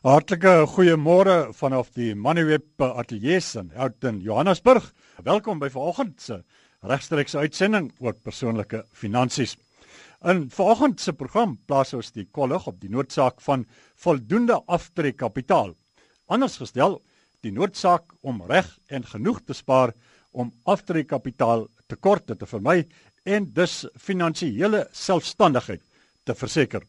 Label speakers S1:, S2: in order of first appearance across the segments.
S1: Hartlike goeiemôre vanaf die Moneyweb ateljees in Houghton, Johannesburg. Welkom by vanoggend se regstreekse uitsending oor persoonlike finansies. In vanoggend se program plaas ons die kollig op die noodsaak van voldoende aftrekkapitaal. Anders gestel, die noodsaak om reg en genoeg te spaar om aftrekkapitaal tekorte te vermy en dus finansiële selfstandigheid te verseker.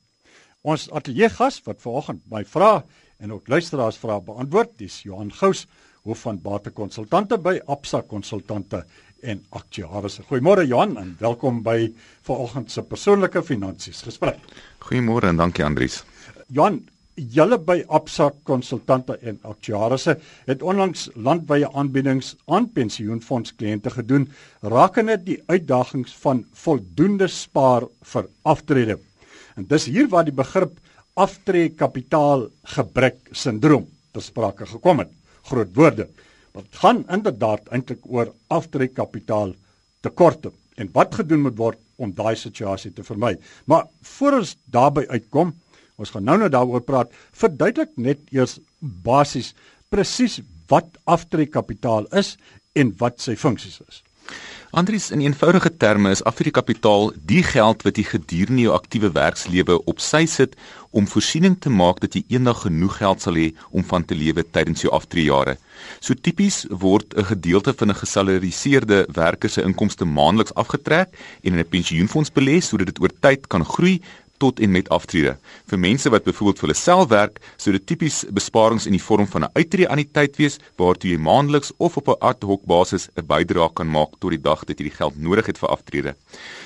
S1: Ons ateljee gas wat vanoggend my vra en ook luisteraars vra beantwoord, dis Johan Gous, hoof van batekonsultante by Absa Konsultante en Aktuariërs. Goeiemôre Johan en welkom by vanoggend se persoonlike finansies gesprek.
S2: Goeiemôre en dankie Andries.
S1: Johan, julle by Absa Konsultante en Aktuariërs het onlangs landwyse aanbiedings aan pensioenfonds kliënte gedoen rakende die uitdagings van voldoende spaar vir aftrede. En dis hier waar die begrip aftree kapitaal gebrek sindroom ter sprake gekom het. Groot woorde. Dit gaan inderdaad eintlik oor aftree kapitaal tekorte en wat gedoen moet word om daai situasie te vermy. Maar voor ons daarby uitkom, ons gaan nou nou daaroor praat, verduidelik net eers basies presies wat aftree kapitaal is en wat sy funksies is.
S2: Andries in eenvoudige terme is Afrikapitaal die geld wat jy gedurende jou aktiewe werkslewe op sy sit om voorsiening te maak dat jy eendag genoeg geld sal hê om van te lewe tydens jou aftreejare. So tipies word 'n gedeelte van 'n gesalariseerde werker se inkomste maandeliks afgetrek en in 'n pensioenfonds belê sodat dit oor tyd kan groei tot en met aftrede. Vir mense wat byvoorbeeld vir hulle self werk, sou dit tipies besparings in die vorm van 'n uittreë aan die tyd wees waartoe jy maandeliks of op 'n ad hoc basis 'n bydrae kan maak tot die dag dat jy die geld nodig het vir aftrede.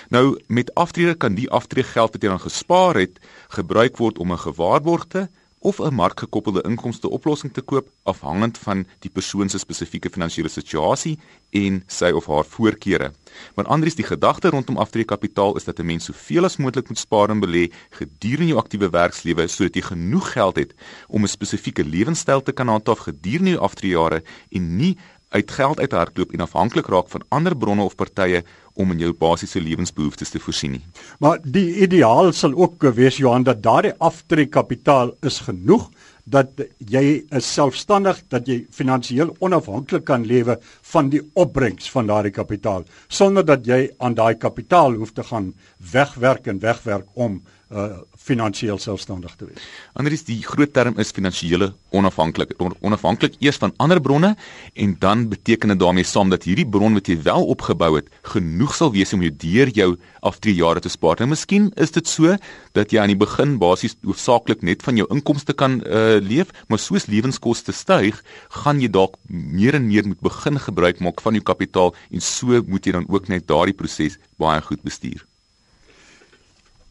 S2: Nou met aftrede kan die aftreë geld wat jy dan gespaar het, gebruik word om 'n gewaarborgde of 'n markgekoppelde inkomste oplossing te koop afhangend van die persoon se spesifieke finansiële situasie en sy of haar voorkeure. Want anders die gedagte rondom aftreekapitaal is dat 'n mens soveel as moontlik moet spaar en belê gedurende jou aktiewe werkslewe sodat jy genoeg geld het om 'n spesifieke lewenstyl te kan handhaaf gedurende jou aftreejare en nie uit geld uithardloop en afhanklik raak van ander bronne of partye om in jou basiese lewensbehoeftes te voorsien nie.
S1: Maar die ideaal sal ook wees Johan dat daardie aftrekkapitaal is genoeg dat jy is selfstandig dat jy finansiëel onafhanklik kan lewe van die opbrengs van daardie kapitaal sonder dat jy aan daai kapitaal hoef te gaan wegwerk en wegwerk om uh finansiëel selfstandig te wees.
S2: Anders die groot term is finansiële onafhanklik. Onafhanklik eers van ander bronne en dan beteken dit daarmee saam dat hierdie bron wat jy wel opgebou het, genoeg sal wees om jou deur jou aftreejare te spaar. Nou miskien is dit so dat jy aan die begin basies hoofsaaklik net van jou inkomste kan uh leef, maar soos lewenskoste styg, gaan jy dalk meer en meer moet begin gebruik maak van jou kapitaal en so moet jy dan ook net daardie proses baie goed bestuur.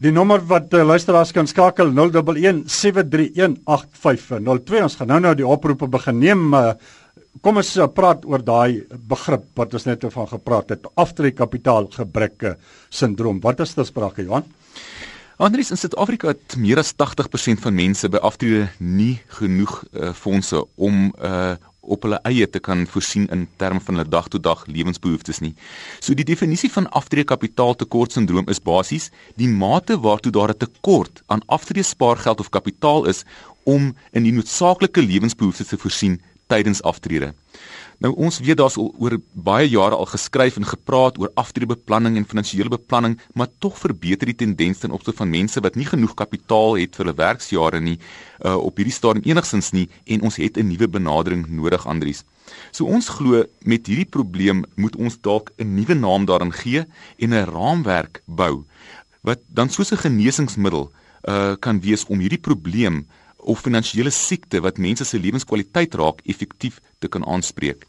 S1: Die nommer wat uh, luisteraars kan skakel 011 731 8502. Ons gaan nou nou die oproepe begin neem. Uh, kom ons uh, praat oor daai begrip wat ons net van gepraat het, aftrekkapitaal gebreke sindroom. Wat is dit sprake, Johan?
S2: Andries in Suid-Afrika het meer as 80% van mense by aftrede nie genoeg uh, fondse om uh, op hulle eie te kan voorsien in terme van hulle dag-tot-dag lewensbehoeftes nie. So die definisie van aftreekapitaaltekort sindroom is basies die mate waartoe daar 'n tekort aan aftreespaargeld of kapitaal is om in die noodsaaklike lewensbehoeftes te voorsien tydens aftrede. Nou ons weet daar's oor baie jare al geskryf en gepraat oor aftreebeplanning en finansiële beplanning, maar tog verbeter die tendens ten opsigte van mense wat nie genoeg kapitaal het vir hulle werksjare nie uh, op hierdie stadium enigsins nie en ons het 'n nuwe benadering nodig Andries. So ons glo met hierdie probleem moet ons dalk 'n nuwe naam daaraan gee en 'n raamwerk bou wat dan soos 'n genesingsmiddel uh, kan wees om hierdie probleem of finansiële siekte wat mense se lewenskwaliteit raak effektief te kan aanspreek.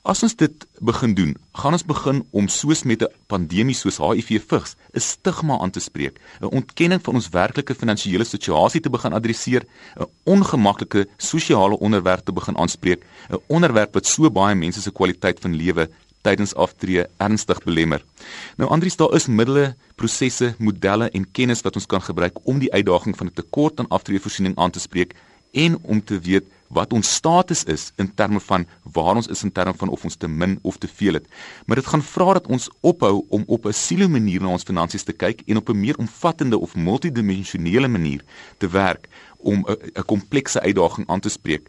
S2: As ons dit begin doen, gaan ons begin om soos met 'n pandemie soos HIV vigs 'n stigma aan te spreek, 'n ontkenning van ons werklike finansiële situasie te begin adresseer, 'n ongemaklike sosiale onderwerp te begin aanspreek, 'n onderwerp wat so baie mense se kwaliteit van lewe tydens aftree ernstig belemmer. Nou Andries, daar is middele, prosesse, modelle en kennis wat ons kan gebruik om die uitdaging van 'n tekort aan aftreevoorsiening aan te spreek en om te weet wat ons status is in terme van waar ons is in terme van of ons te min of te veel het. Maar dit gaan vra dat ons ophou om op 'n silo manier na ons finansies te kyk en op 'n meer omvattende of multidimensionele manier te werk om 'n komplekse uitdaging aan te spreek.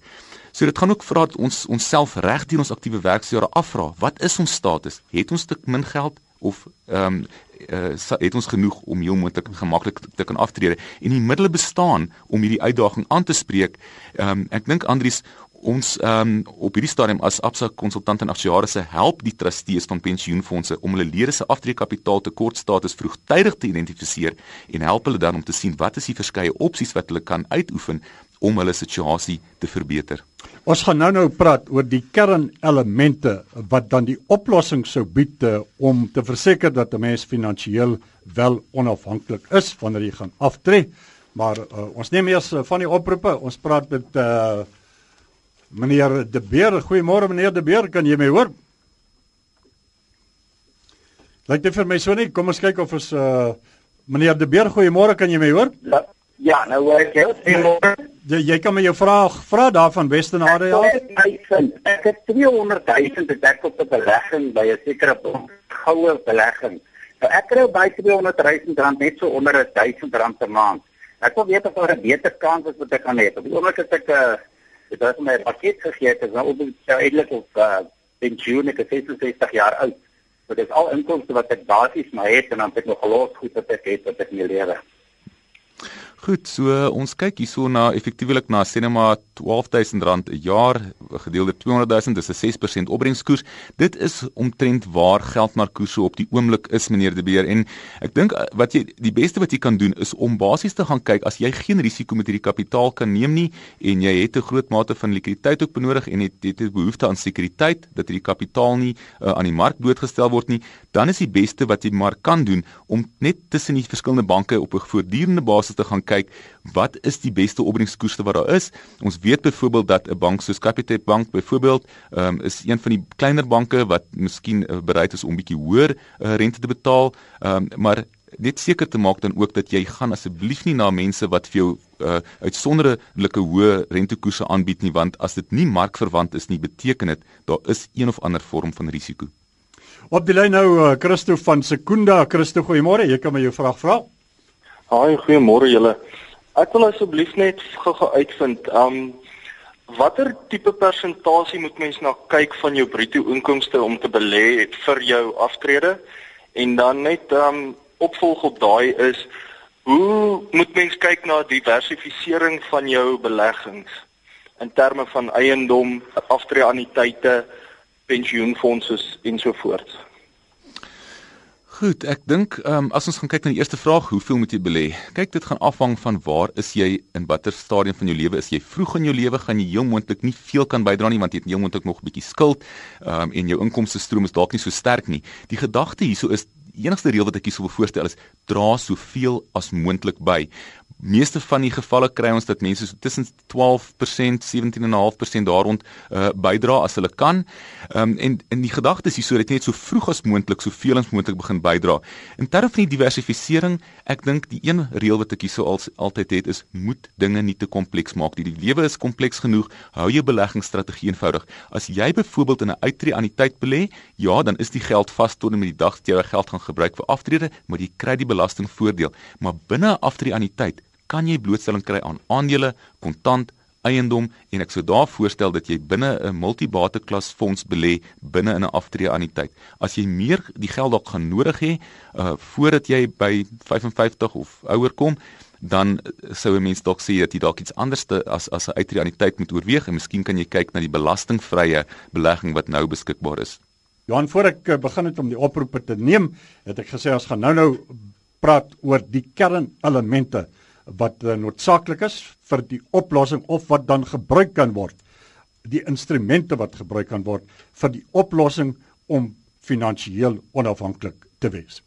S2: So dit gaan ook vra dat ons onsself reg deur ons aktiewe werksjare afvra, wat is ons status? Het ons te min geld of ehm um, uh, het ons genoeg om heel moontlik gemaklik te kan aftrede en die middele bestaan om hierdie uitdaging aan te spreek. Ehm um, ek dink Andries ons ehm um, op hierdie stadium as Absa konsultant en aktuariërs help die trustees van pensioenfonde om hulle lede se aftreekapitaal tekortstatus vroegtydig te identifiseer en help hulle dan om te sien wat is die verskeie opsies wat hulle kan uitoefen om hulle situasie te verbeter.
S1: Ons gaan nou nou praat oor die kernelemente wat dan die oplossing sou bied uh, om te verseker dat 'n mens finansiëel wel onafhanklik is wanneer jy gaan aftree. Maar uh, ons neem eers uh, van die oproepe. Ons praat met uh, meneer De Beer. Goeiemôre meneer De Beer, kan jy my hoor? Lyk dit vir my so nie. Kom ons kyk of ons uh, meneer De Beer, goeiemôre, kan jy my hoor?
S3: Ja. Ja, nou hoor ek jou.
S1: Jy jy kan my jou vraag vra daarvan Westenade ja.
S3: Ek het 200 000 gedek op 'n belegging by 'n sekere goue belegging. Nou ek kry by 200 000 rand net so onder 1000 rand per maand. Ek wil weet of daar 'n beter kans is wat ek kan hê. Op die oomblik is ek 'n uh, dit is my pakket gegee het, is nou op die eintlik op uh, pensioen ek is 66 jaar oud. So dit is al inkomste wat ek basies maar het en dan het ek nog gelos goed wat ek het wat ek mee lewe.
S2: Goed, so ons kyk hierso na effektiewelik na sinema R12000 'n jaar gedeel deur 200000 dis 'n 6% opbrengskoers. Dit is omtrent waar geldmarkkoerse op die oomblik is meneer De Beer en ek dink eh, wat jy die beste wat jy kan doen is om basies te gaan kyk as jy geen risiko met hierdie kapitaal kan neem nie en jy het 'n groot mate van likwiditeit ook benodig en het het 'n behoefte aan sekuriteit dat hierdie kapitaal nie uh, aan die mark blootgestel word nie, dan is die beste wat jy maar kan doen om net tussen die verskillende banke op 'n voortdurende basis te gaan kyk wat is die beste opbrengskoerse wat daar is. Ons weet byvoorbeeld dat 'n bank soos Capitec Bank byvoorbeeld um, is een van die kleiner banke wat miskien uh, bereid is om bietjie hoër uh, rente te betaal, um, maar net seker te maak dan ook dat jy gaan asseblief nie na mense wat vir jou uh, uitsonderlike hoë rentekoerse aanbied nie want as dit nie markverwant is nie beteken dit daar is een of ander vorm van risiko.
S1: Op die lyn nou uh, Christo van Sekunda. Christo, goeiemôre. Jy kan my jou vraag vra.
S4: Haai, goeiemôre julle. Ek wil asseblief net gou-gou uitvind, um watter tipe persentasie moet mens na kyk van jou bruto inkomste om te belê vir jou aftrede? En dan net um opvolg op daai is hoe moet mens kyk na diversifisering van jou beleggings in terme van eiendom, aftreeanniteite, pensioenfondse ensovoorts?
S2: Goed, ek dink ehm um, as ons gaan kyk na die eerste vraag, hoeveel moet jy belê? Kyk, dit gaan afhang van waar is jy in watter stadium van jou lewe is jy? Vroeg in jou lewe gaan jy heel moontlik nie veel kan bydra nie want jy het heel moontlik nog 'n bietjie skuld ehm um, en jou inkomste stroom is dalk nie so sterk nie. Die gedagte hierso is die enigste reël wat ek hier sou voorstel is dra soveel as moontlik by meeste van die gevalle kry ons dat mense so tussen 12%, 17.5% daar rond uh, bydra as hulle kan. Ehm um, en en die gedagte is hierso dat net so vroeg as moontlik soveel as moontlik begin bydra. In terme van die diversifisering, ek dink die een reël wat ek hierso al altyd het is moet dinge nie te kompleks maak nie. Die lewe is kompleks genoeg. Hou jou beleggingsstrategie eenvoudig. As jy byvoorbeeld in 'n uittreë anniteit belê, ja, dan is die geld vas tot en met die dag dat jy geld gaan gebruik vir aftrede, maar jy kry die belastingvoordeel. Maar binne 'n aftrede anniteit kan jy blootstelling kry aan aandele, kontant, eiendom en ek sou daar voorstel dat jy binne 'n multibate klas fonds belê binne in 'n aftrede anniteit. As jy meer die geld dalk gaan nodig hê uh voordat jy by 55 of ouer kom, dan sou 'n mens dalk sê dat jy dalk iets anders as as 'n uittrede anniteit moet oorweeg en miskien kan jy kyk na die belastingvrye belegging wat nou beskikbaar is.
S1: Johan, voor ek uh, begin het om die oproepe te neem, het ek gesê ons gaan nou-nou praat oor die kernelemente wat uh, noodsaaklik is vir die oplossing of wat dan gebruik kan word die instrumente wat gebruik kan word vir die oplossing om finansiëel onafhanklik te wees.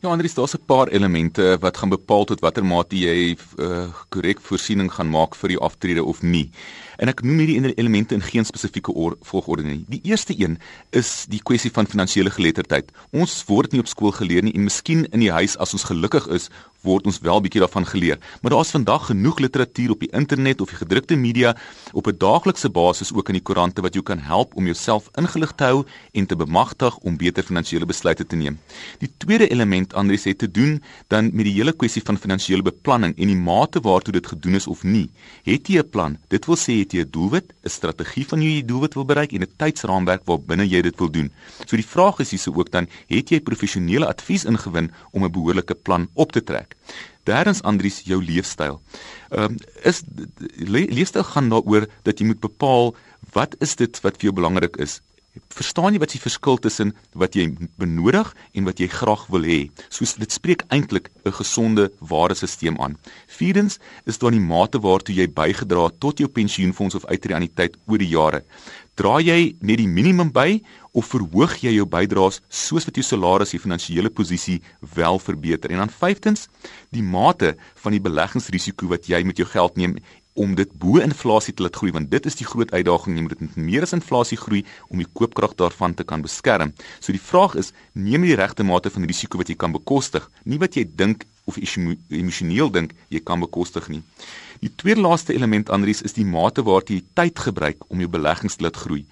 S2: Ja, Andries, daar's 'n paar elemente wat gaan bepaal tot watter mate jy uh, korrek voorsiening gaan maak vir die aftrede of nie. En ek noem hierdie elemente in geen spesifieke volgorde nie. Die eerste een is die kwessie van finansiële geletterdheid. Ons word nie op skool geleer nie en miskien in die huis as ons gelukkig is, word ons wel bietjie daarvan geleer. Maar daar's vandag genoeg literatuur op die internet of die gedrukte media op 'n daaglikse basis ook in die koerante wat jou kan help om jouself ingelig te hou en te bemagtig om beter finansiële besluite te neem. Die tweede element Andries het te doen dan met die hele kwessie van finansiële beplanning en die mate waartoe dit gedoen is of nie. Het jy 'n plan? Dit wil sê het jy 'n doelwit, 'n strategie van hoe jy die doelwit wil bereik en 'n tydsraamwerk waarbinne jy dit wil doen. So die vraag is hierso ook dan, het jy professionele advies ingewin om 'n behoorlike plan op te trek? Derdens Andries jou leefstyl. Ehm um, is le, leefstyl gaan daaroor dat jy moet bepaal wat is dit wat vir jou belangrik is verstaan jy wat die verskil tussen wat jy benodig en wat jy graag wil hê? Soos dit spreek eintlik 'n gesonde waardesisteem aan. Vierdens is daar die mate waartoe jy bygedra het tot jou pensioenfonds of uitreaniteit oor die jare. Dra jy net die minimum by of verhoog jy jou bydraes soos wat jou salaris en finansiële posisie wel verbeter? En dan vyftens, die mate van die beleggingsrisiko wat jy met jou geld neem om dit bo inflasie te laat groei want dit is die groot uitdaging jy moet dit meer as inflasie groei om die koopkrag daarvan te kan beskerm. So die vraag is neem jy die regte mate van risiko wat jy kan bekostig, nie wat jy dink of emosioneel dink jy kan bekostig nie. Die tweede laaste element Andries is die mate waartoe jy tyd gebruik om jou beleggings te laat groei.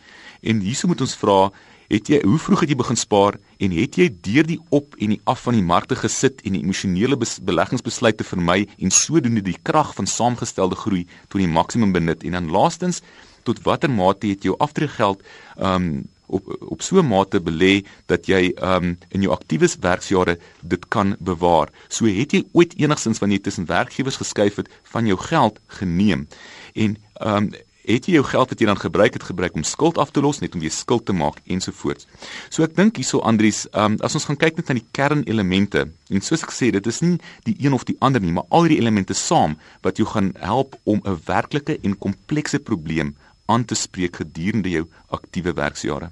S2: En hierso moet ons vra Het jy hoe vroeg het jy begin spaar en het jy deur die op en die af van die markte gesit en die emosionele beleggingsbesluite vermy en sodoende die krag van saamgestelde groei tot die maksimum benut en dan laastens tot watter mate het jou aftreegeld um op op so 'n mate belê dat jy um in jou aktiewe werksjare dit kan bewaar. So het jy ooit enigsins wanneer jy tussen werkgewers geskuif het van jou geld geneem en um het jy jou geld wat jy dan gebruik het gebruik om skuld af te los net om weer skuld te maak ensovoorts. So ek dink hierso Andries, um, as ons gaan kyk net na die kernelemente en soos ek sê, dit is nie die een of die ander nie, maar al hierdie elemente saam wat jou gaan help om 'n werklike en komplekse probleem aan te spreek gedurende jou aktiewe werksjare.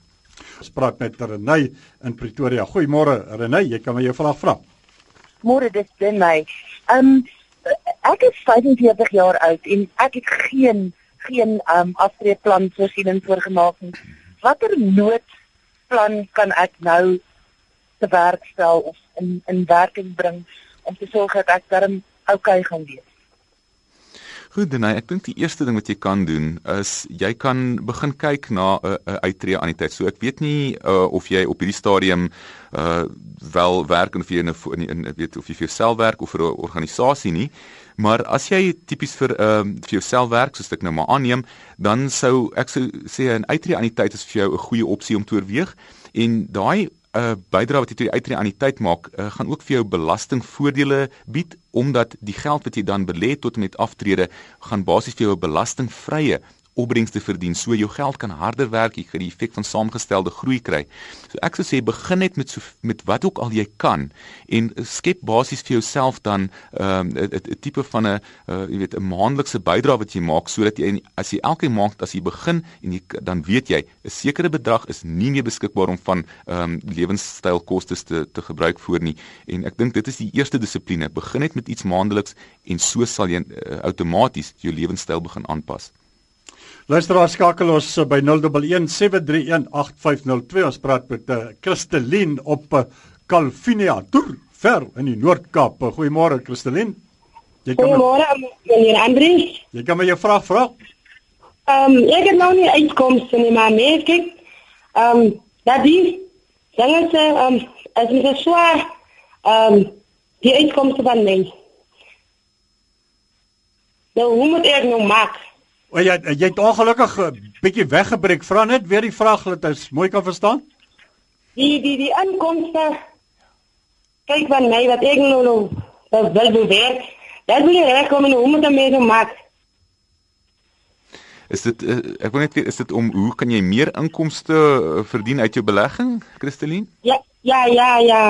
S1: Ons praat met Renay in Pretoria. Goeiemôre Renay, jy kan my jou vraag vra.
S5: Môre dis Renay. Ehm um, ek is 45 jaar oud en ek het geen geen um, aftreeplan voorsiening voorgemaak nie. Watter noodplan kan ek nou te werk stel of in in werking bring om te sorg dat ek darm oukei okay gaan wees?
S2: Goed, dan ek dink die eerste ding wat jy kan doen is jy kan begin kyk na 'n uh, uittreë aan die tyd. So ek weet nie uh, of jy op hierdie stadium uh wel werk of jy in 'n weet of jy vir jouself werk of vir 'n organisasie nie. Maar as jy tipies vir ehm uh, vir jouself werk, soos ek nou maar aanneem, dan sou ek sou sê 'n uittreë aan die tyd is vir jou 'n goeie opsie om te oorweeg. En daai 'n uh, bydra wat jy tot die uitreë aan die tyd maak, uh, gaan ook vir jou belastingvoordele bied omdat die geld wat jy dan belê tot met aftrede gaan basies vir jou 'n belastingvrye opbrengste verdien. So jou geld kan harder werk, jy kan die effek van saamgestelde groei kry. So ek sou sê begin net met so met wat ook al jy kan en skep basies vir jouself dan 'n um, 'n tipe van 'n uh, jy weet 'n maandelikse bydrae wat jy maak sodat jy as jy elke maand as jy begin en jy dan weet jy 'n sekere bedrag is nie meer beskikbaar om van ehm um, lewenstylkostes te te gebruik voor nie. En ek dink dit is die eerste dissipline. Begin net met iets maandeliks en so sal jy uh, outomaties jou lewenstyl begin aanpas.
S1: Luisteraar skakel ons eh, by 0117318502. Ons praat met uh, Christelien op uh, Calvinia, Tour, ver in die Noord-Kaap. Goeiemôre Christelien.
S6: Goeiemôre meneer Andries.
S1: Jy kan my jou vraag vra.
S6: Ehm um, ek het nou nie uitkomste nie, maar nee, kyk. Ehm um, dat die dinge se ehm as jy so ehm um, die uitkomste van mens. Nou, hoe moet ek nou maak?
S1: O jy jy het ongelukkig 'n bietjie weggebreek. Vra net weer die vraag dat jy mooi kan verstaan.
S6: Die die die inkomste kyk van my wat ek nou nou wil bewerk. Dat wil jy reg kom en hoe moet jy dit maak?
S2: Is dit uh, ek wil net weet is dit om hoe kan jy meer inkomste verdien uit jou belegging, Christelien?
S6: Ja, ja, ja, ja.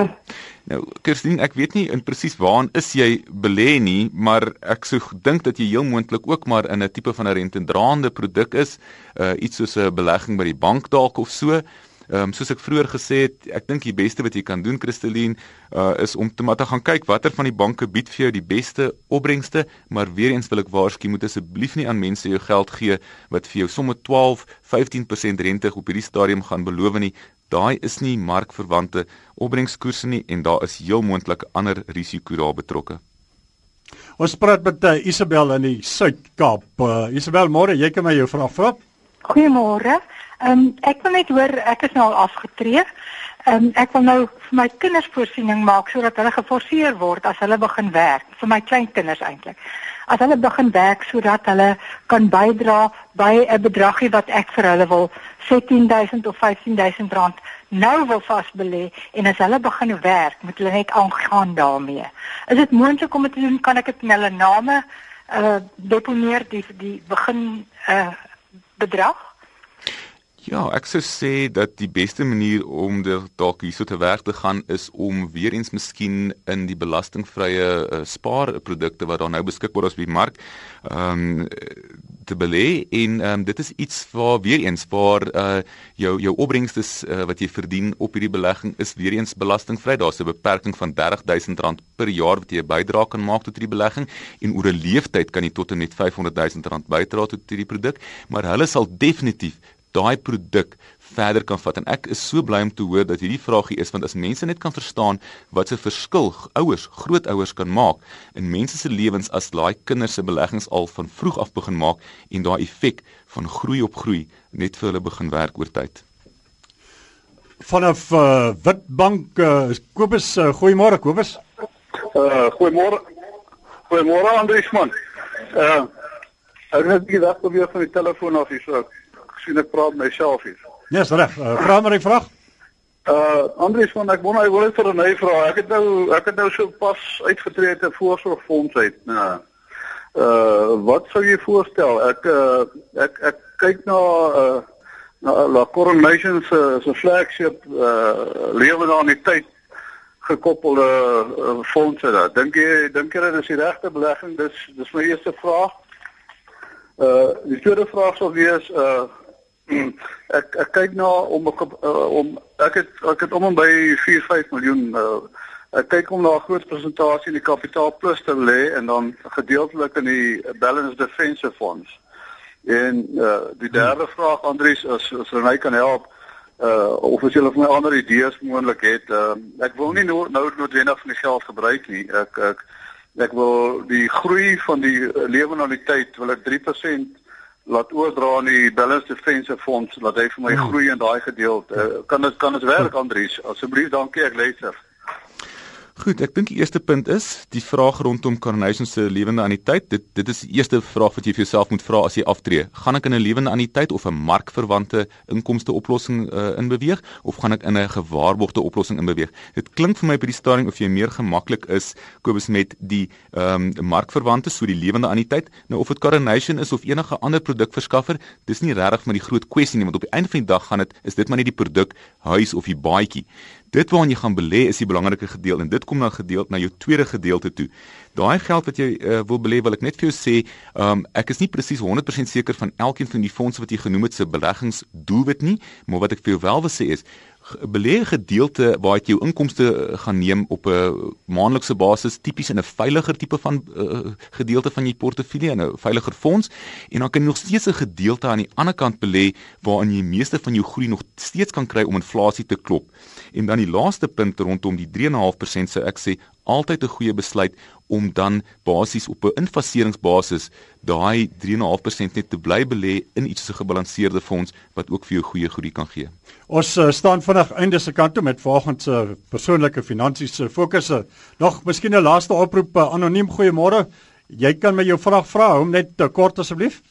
S2: Nou, Kirsten, ek weet nie in presies waaraan is jy belê nie, maar ek sou dink dat jy heel moontlik ook maar in 'n tipe van 'n rentedraande produk is, uh iets soos 'n belegging by die bank dalk of so. Ehm um, soos ek vroeër gesê het, ek dink die beste wat jy kan doen, Kristelien, uh is om te maar te gaan kyk watter van die banke bied vir jou die beste opbrengste, maar weer eens wil ek waarsku, moet asseblief nie aan mense jou geld gee wat vir jou somme 12, 15% rente op hierdie stadium gaan beloof nie. Daai is nie markverwante opbrengskoerse nie en daar is heel moontlik ander risiko daar betrokke.
S1: Ons praat met uh, Isabel in die Suid-Kaap. Uh, Isabel, môre, jy kan my jou vraag vra.
S7: Goeiemôre. Ehm um, ek wil net hoor, ek is nou al afgetree. Ehm um, ek wil nou vir my kinders voorsiening maak sodat hulle geforseer word as hulle begin werk, vir my kleinkinders eintlik as hulle begin werk sodat hulle kan bydra by 'n bedragie wat ek vir hulle wil 17000 of 15000 rand nou wil vasbelê en as hulle begin werk moet hulle net aangaan daarmee. Is dit moontlik om dit te doen? Kan ek dit in hulle name uh deponeer die die begin uh bedrag?
S2: Ja, ek sou sê dat die beste manier om dalk hierso te werk te gaan is om weer eens miskien in die belastingvrye uh, spaarprodukte wat daar nou beskikbaar is op die mark, ehm um, te belê en ehm um, dit is iets waar weer eens waar uh jou jou opbrengste uh, wat jy verdien op hierdie belegging is weer eens belastingvry. Daar's 'n beperking van R30000 per jaar wat jy 'n bydrae kan maak tot hierdie belegging en oor 'n leeftyd kan jy tot en met R500000 bydra tot hierdie produk, maar hulle sal definitief daai produk verder kan vat. En ek is so bly om te hoor dat hierdie vragie is want as mense net kan verstaan wat se verskil ouers grootouers kan maak in mense se lewens as daai kinders se beleggings al van vroeg af begin maak en daai effek van groei op groei net vir hulle begin werk oor tyd.
S1: Vanaf uh, Witbank uh, Kobus uh, goeiemôre Kobus.
S8: Uh, goeiemôre. Goeiemôre Andriesman. Uh, ek het net gedag probeer van die telefoon af hier so sien ek praat myself hier.
S1: Ja, yes, reg. Uh, vra maar 'n vraag.
S8: Uh Andries van ek wou nou wil vir 'n vraag. Ek het nou ek het nou so pas uitgetree uit 'n voorsorgfonds uit. Nou uh wat sou jy voorstel? Ek uh ek ek kyk na uh na La Coronation se se flagship uh lewe daar in die tyd gekoppelde uh, fondse daar. Dink jy dink jy dit is die regte belegging? Dis dis my eerste vraag. Uh die tweede vraag sou wees uh. ek ek kyk na om ek, uh, om ek het ek het om en by 4 5 miljoen uh, ek kyk om na 'n groot persentasie in die kapitaal plus te lê en dan gedeeltelik in die balance defensive funds. En uh, die derde hmm. vraag Andries as as Renay kan help uh of as jy of my ander idees moontlik het. Uh, ek wil nie nou nou noodwendig van die geld gebruik nie. Ek ek ek wil die groei van die lewenaliteit wil ek 3% laat oordra aan die balance defensive fonds laat hy vir my hmm. groei in daai gedeelte. Uh, kan dit kan dit werk Andries? Asseblief dankie ek luister.
S2: Goed, ek dink die eerste punt is die vraag rondom Carnation se lewende anniteit. Dit dit is die eerste vraag wat jy vir jouself moet vra as jy aftree. Gaan ek in 'n lewende anniteit of 'n markverwante inkomste oplossing uh, inbeweeg of gaan ek in 'n gewaarborgde oplossing inbeweeg? Dit klink vir my by die stadium of jy meer gemaklik is Kobus met die ehm um, markverwante so die lewende anniteit. Nou of dit Carnation is of enige ander produkverskaffer, dis nie regtig maar die groot kwessie nie want op die einde van die dag gaan dit is dit maar net die produk huis of die baadjie. Dit waarna jy gaan belê is die belangrike gedeelte en dit kom dan gedeeld na jou tweede gedeelte toe. Daai geld wat jy uh, wil belê, wil ek net vir jou sê, um, ek is nie presies 100% seker van elkeen van die fondse wat jy genoem het se beleggingsdoelwit nie, maar wat ek vir jou wel wil sê is belê gedeelte waar jy jou inkomste eh, gaan neem op 'n maandelikse basis tipies in 'n veiliger tipe van uh, gedeelte van jou portefeulje en 'n veiliger fonds en dan kan jy nog steeds 'n gedeelte aan die ander kant belê waarin jy meeste van jou groei nog steeds kan kry om inflasie te klop. En dan die laaste punt rondom die 3.5% sê ek sê altyd 'n goeie besluit om dan basies op 'n infaseringsbasis daai 3.5% net te bly belê in iets so gebalanseerde fonds wat ook vir jou goeie groei kan gee.
S1: Ons uh, staan vinnig einde se kant toe met volgens se uh, persoonlike finansiese fokusse. Nog miskien 'n laaste oproep uh, anoniem goeiemôre. Jy kan my jou vraag vra, hom net uh, kort asseblief.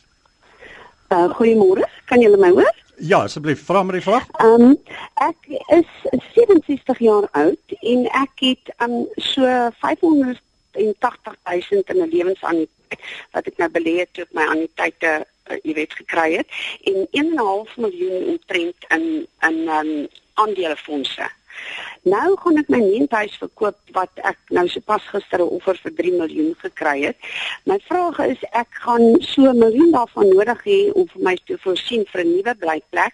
S9: Uh, goeiemôre. Kan jy my hoor?
S1: Ja, asseblief, vra my die vraag.
S9: Ehm um, ek is 67 jaar oud en ek het um so 500 en 80000 in 'n lewensanniteit wat ek nou belê het toe ek my anniteite uh, jy weet gekry het en 1.5 miljoen omtrent in in um, aandelefondse. Nou gaan ek my huis verkoop wat ek nou sopas gister 'n offer vir 3 miljoen gekry het. My vraag is ek gaan so 'n miljoen daarvan nodig hê om vir my te voorsien vir 'n nuwe blyplek.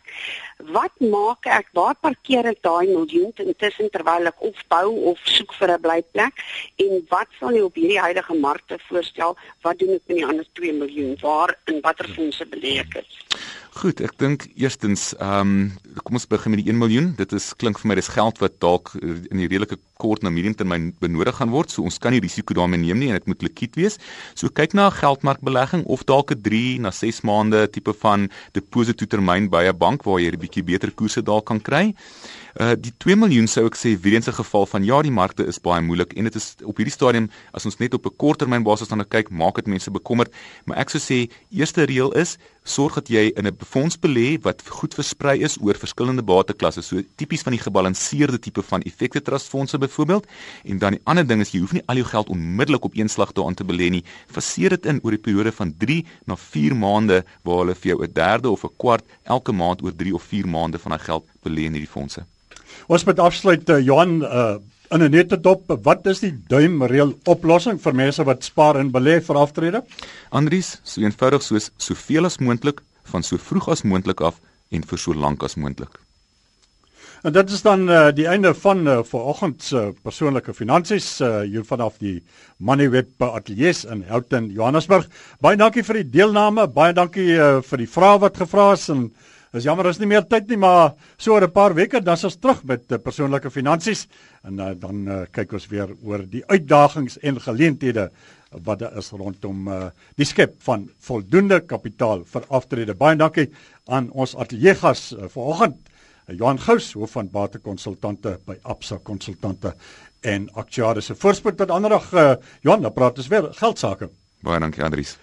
S9: Wat maak ek? Waar parkeer ek daai miljoen intussen terwyl ek of bou of soek vir 'n blyplek? En wat sal jy op hierdie huidige markte voorstel? Wat doen ek met die ander 2 miljoen? Waar in watter fondse belê ek dit?
S2: Goed, ek dink eerstens, ehm um, kom ons begin met die 1 miljoen. Dit is klink vir my dis geld wat dalk eh, in die redelike kort na medium termyn benodig gaan word. So ons kan nie risiko daarmee neem nie en dit moet likwid wees. So kyk na 'n geldmarkbelegging of dalk 'n 3 na 6 maande tipe van depositotermyn by 'n bank waar jy 'n bietjie beter koerse dalk kan kry. Uh die 2 miljoen sou ek sê weer eens 'n geval van ja, die markte is baie moeilik en dit is op hierdie stadium as ons net op 'n korttermyn basis dan kyk, maak dit mense bekommerd, maar ek sou sê eerste reël is sorg dat jy in 'n fonds belê wat goed versprei is oor verskillende bateklasse, so tipies van die gebalanseerde tipe van effekte trust fondse byvoorbeeld. En dan die ander ding is jy hoef nie al jou geld onmiddellik op een slag daarin te belê nie. Faseer dit in oor 'n periode van 3 na 4 maande waar hulle vir jou 'n derde of 'n kwart elke maand oor 3 of 4 maande van daai geld belê in hierdie fondse.
S1: Ons moet afsluit uh, Johan uh, in 'n nette dop. Wat is die duimreël oplossing vir mense wat spaar en belê vir aftrede?
S2: Andries, so eenvoudig soos soveel as moontlik van so vroeg as moontlik af en vir so lank as moontlik.
S1: En dit is dan uh, die einde van uh, vanoggend se uh, persoonlike finansies uh, hier vanaf die Moneyweb ateljee in Houghton, Johannesburg. Baie dankie vir die deelname, baie dankie uh, vir die vrae wat gevra is en is jammer is nie meer tyd nie, maar so oor 'n paar weke dan is ons terug met uh, persoonlike finansies en uh, dan uh, kyk ons weer oor die uitdagings en geleenthede wat daar is rondom uh, die skep van voldoende kapitaal vir aftrede. Baie dankie aan ons ateljee gas uh, vanoggend. Johan Gous, hoof van batekonsultante by Absa Konsultante en aktuariese voorspoed tot anderdag uh, Johan, dan praat ons weer geld sake.
S2: Baie dankie Andries.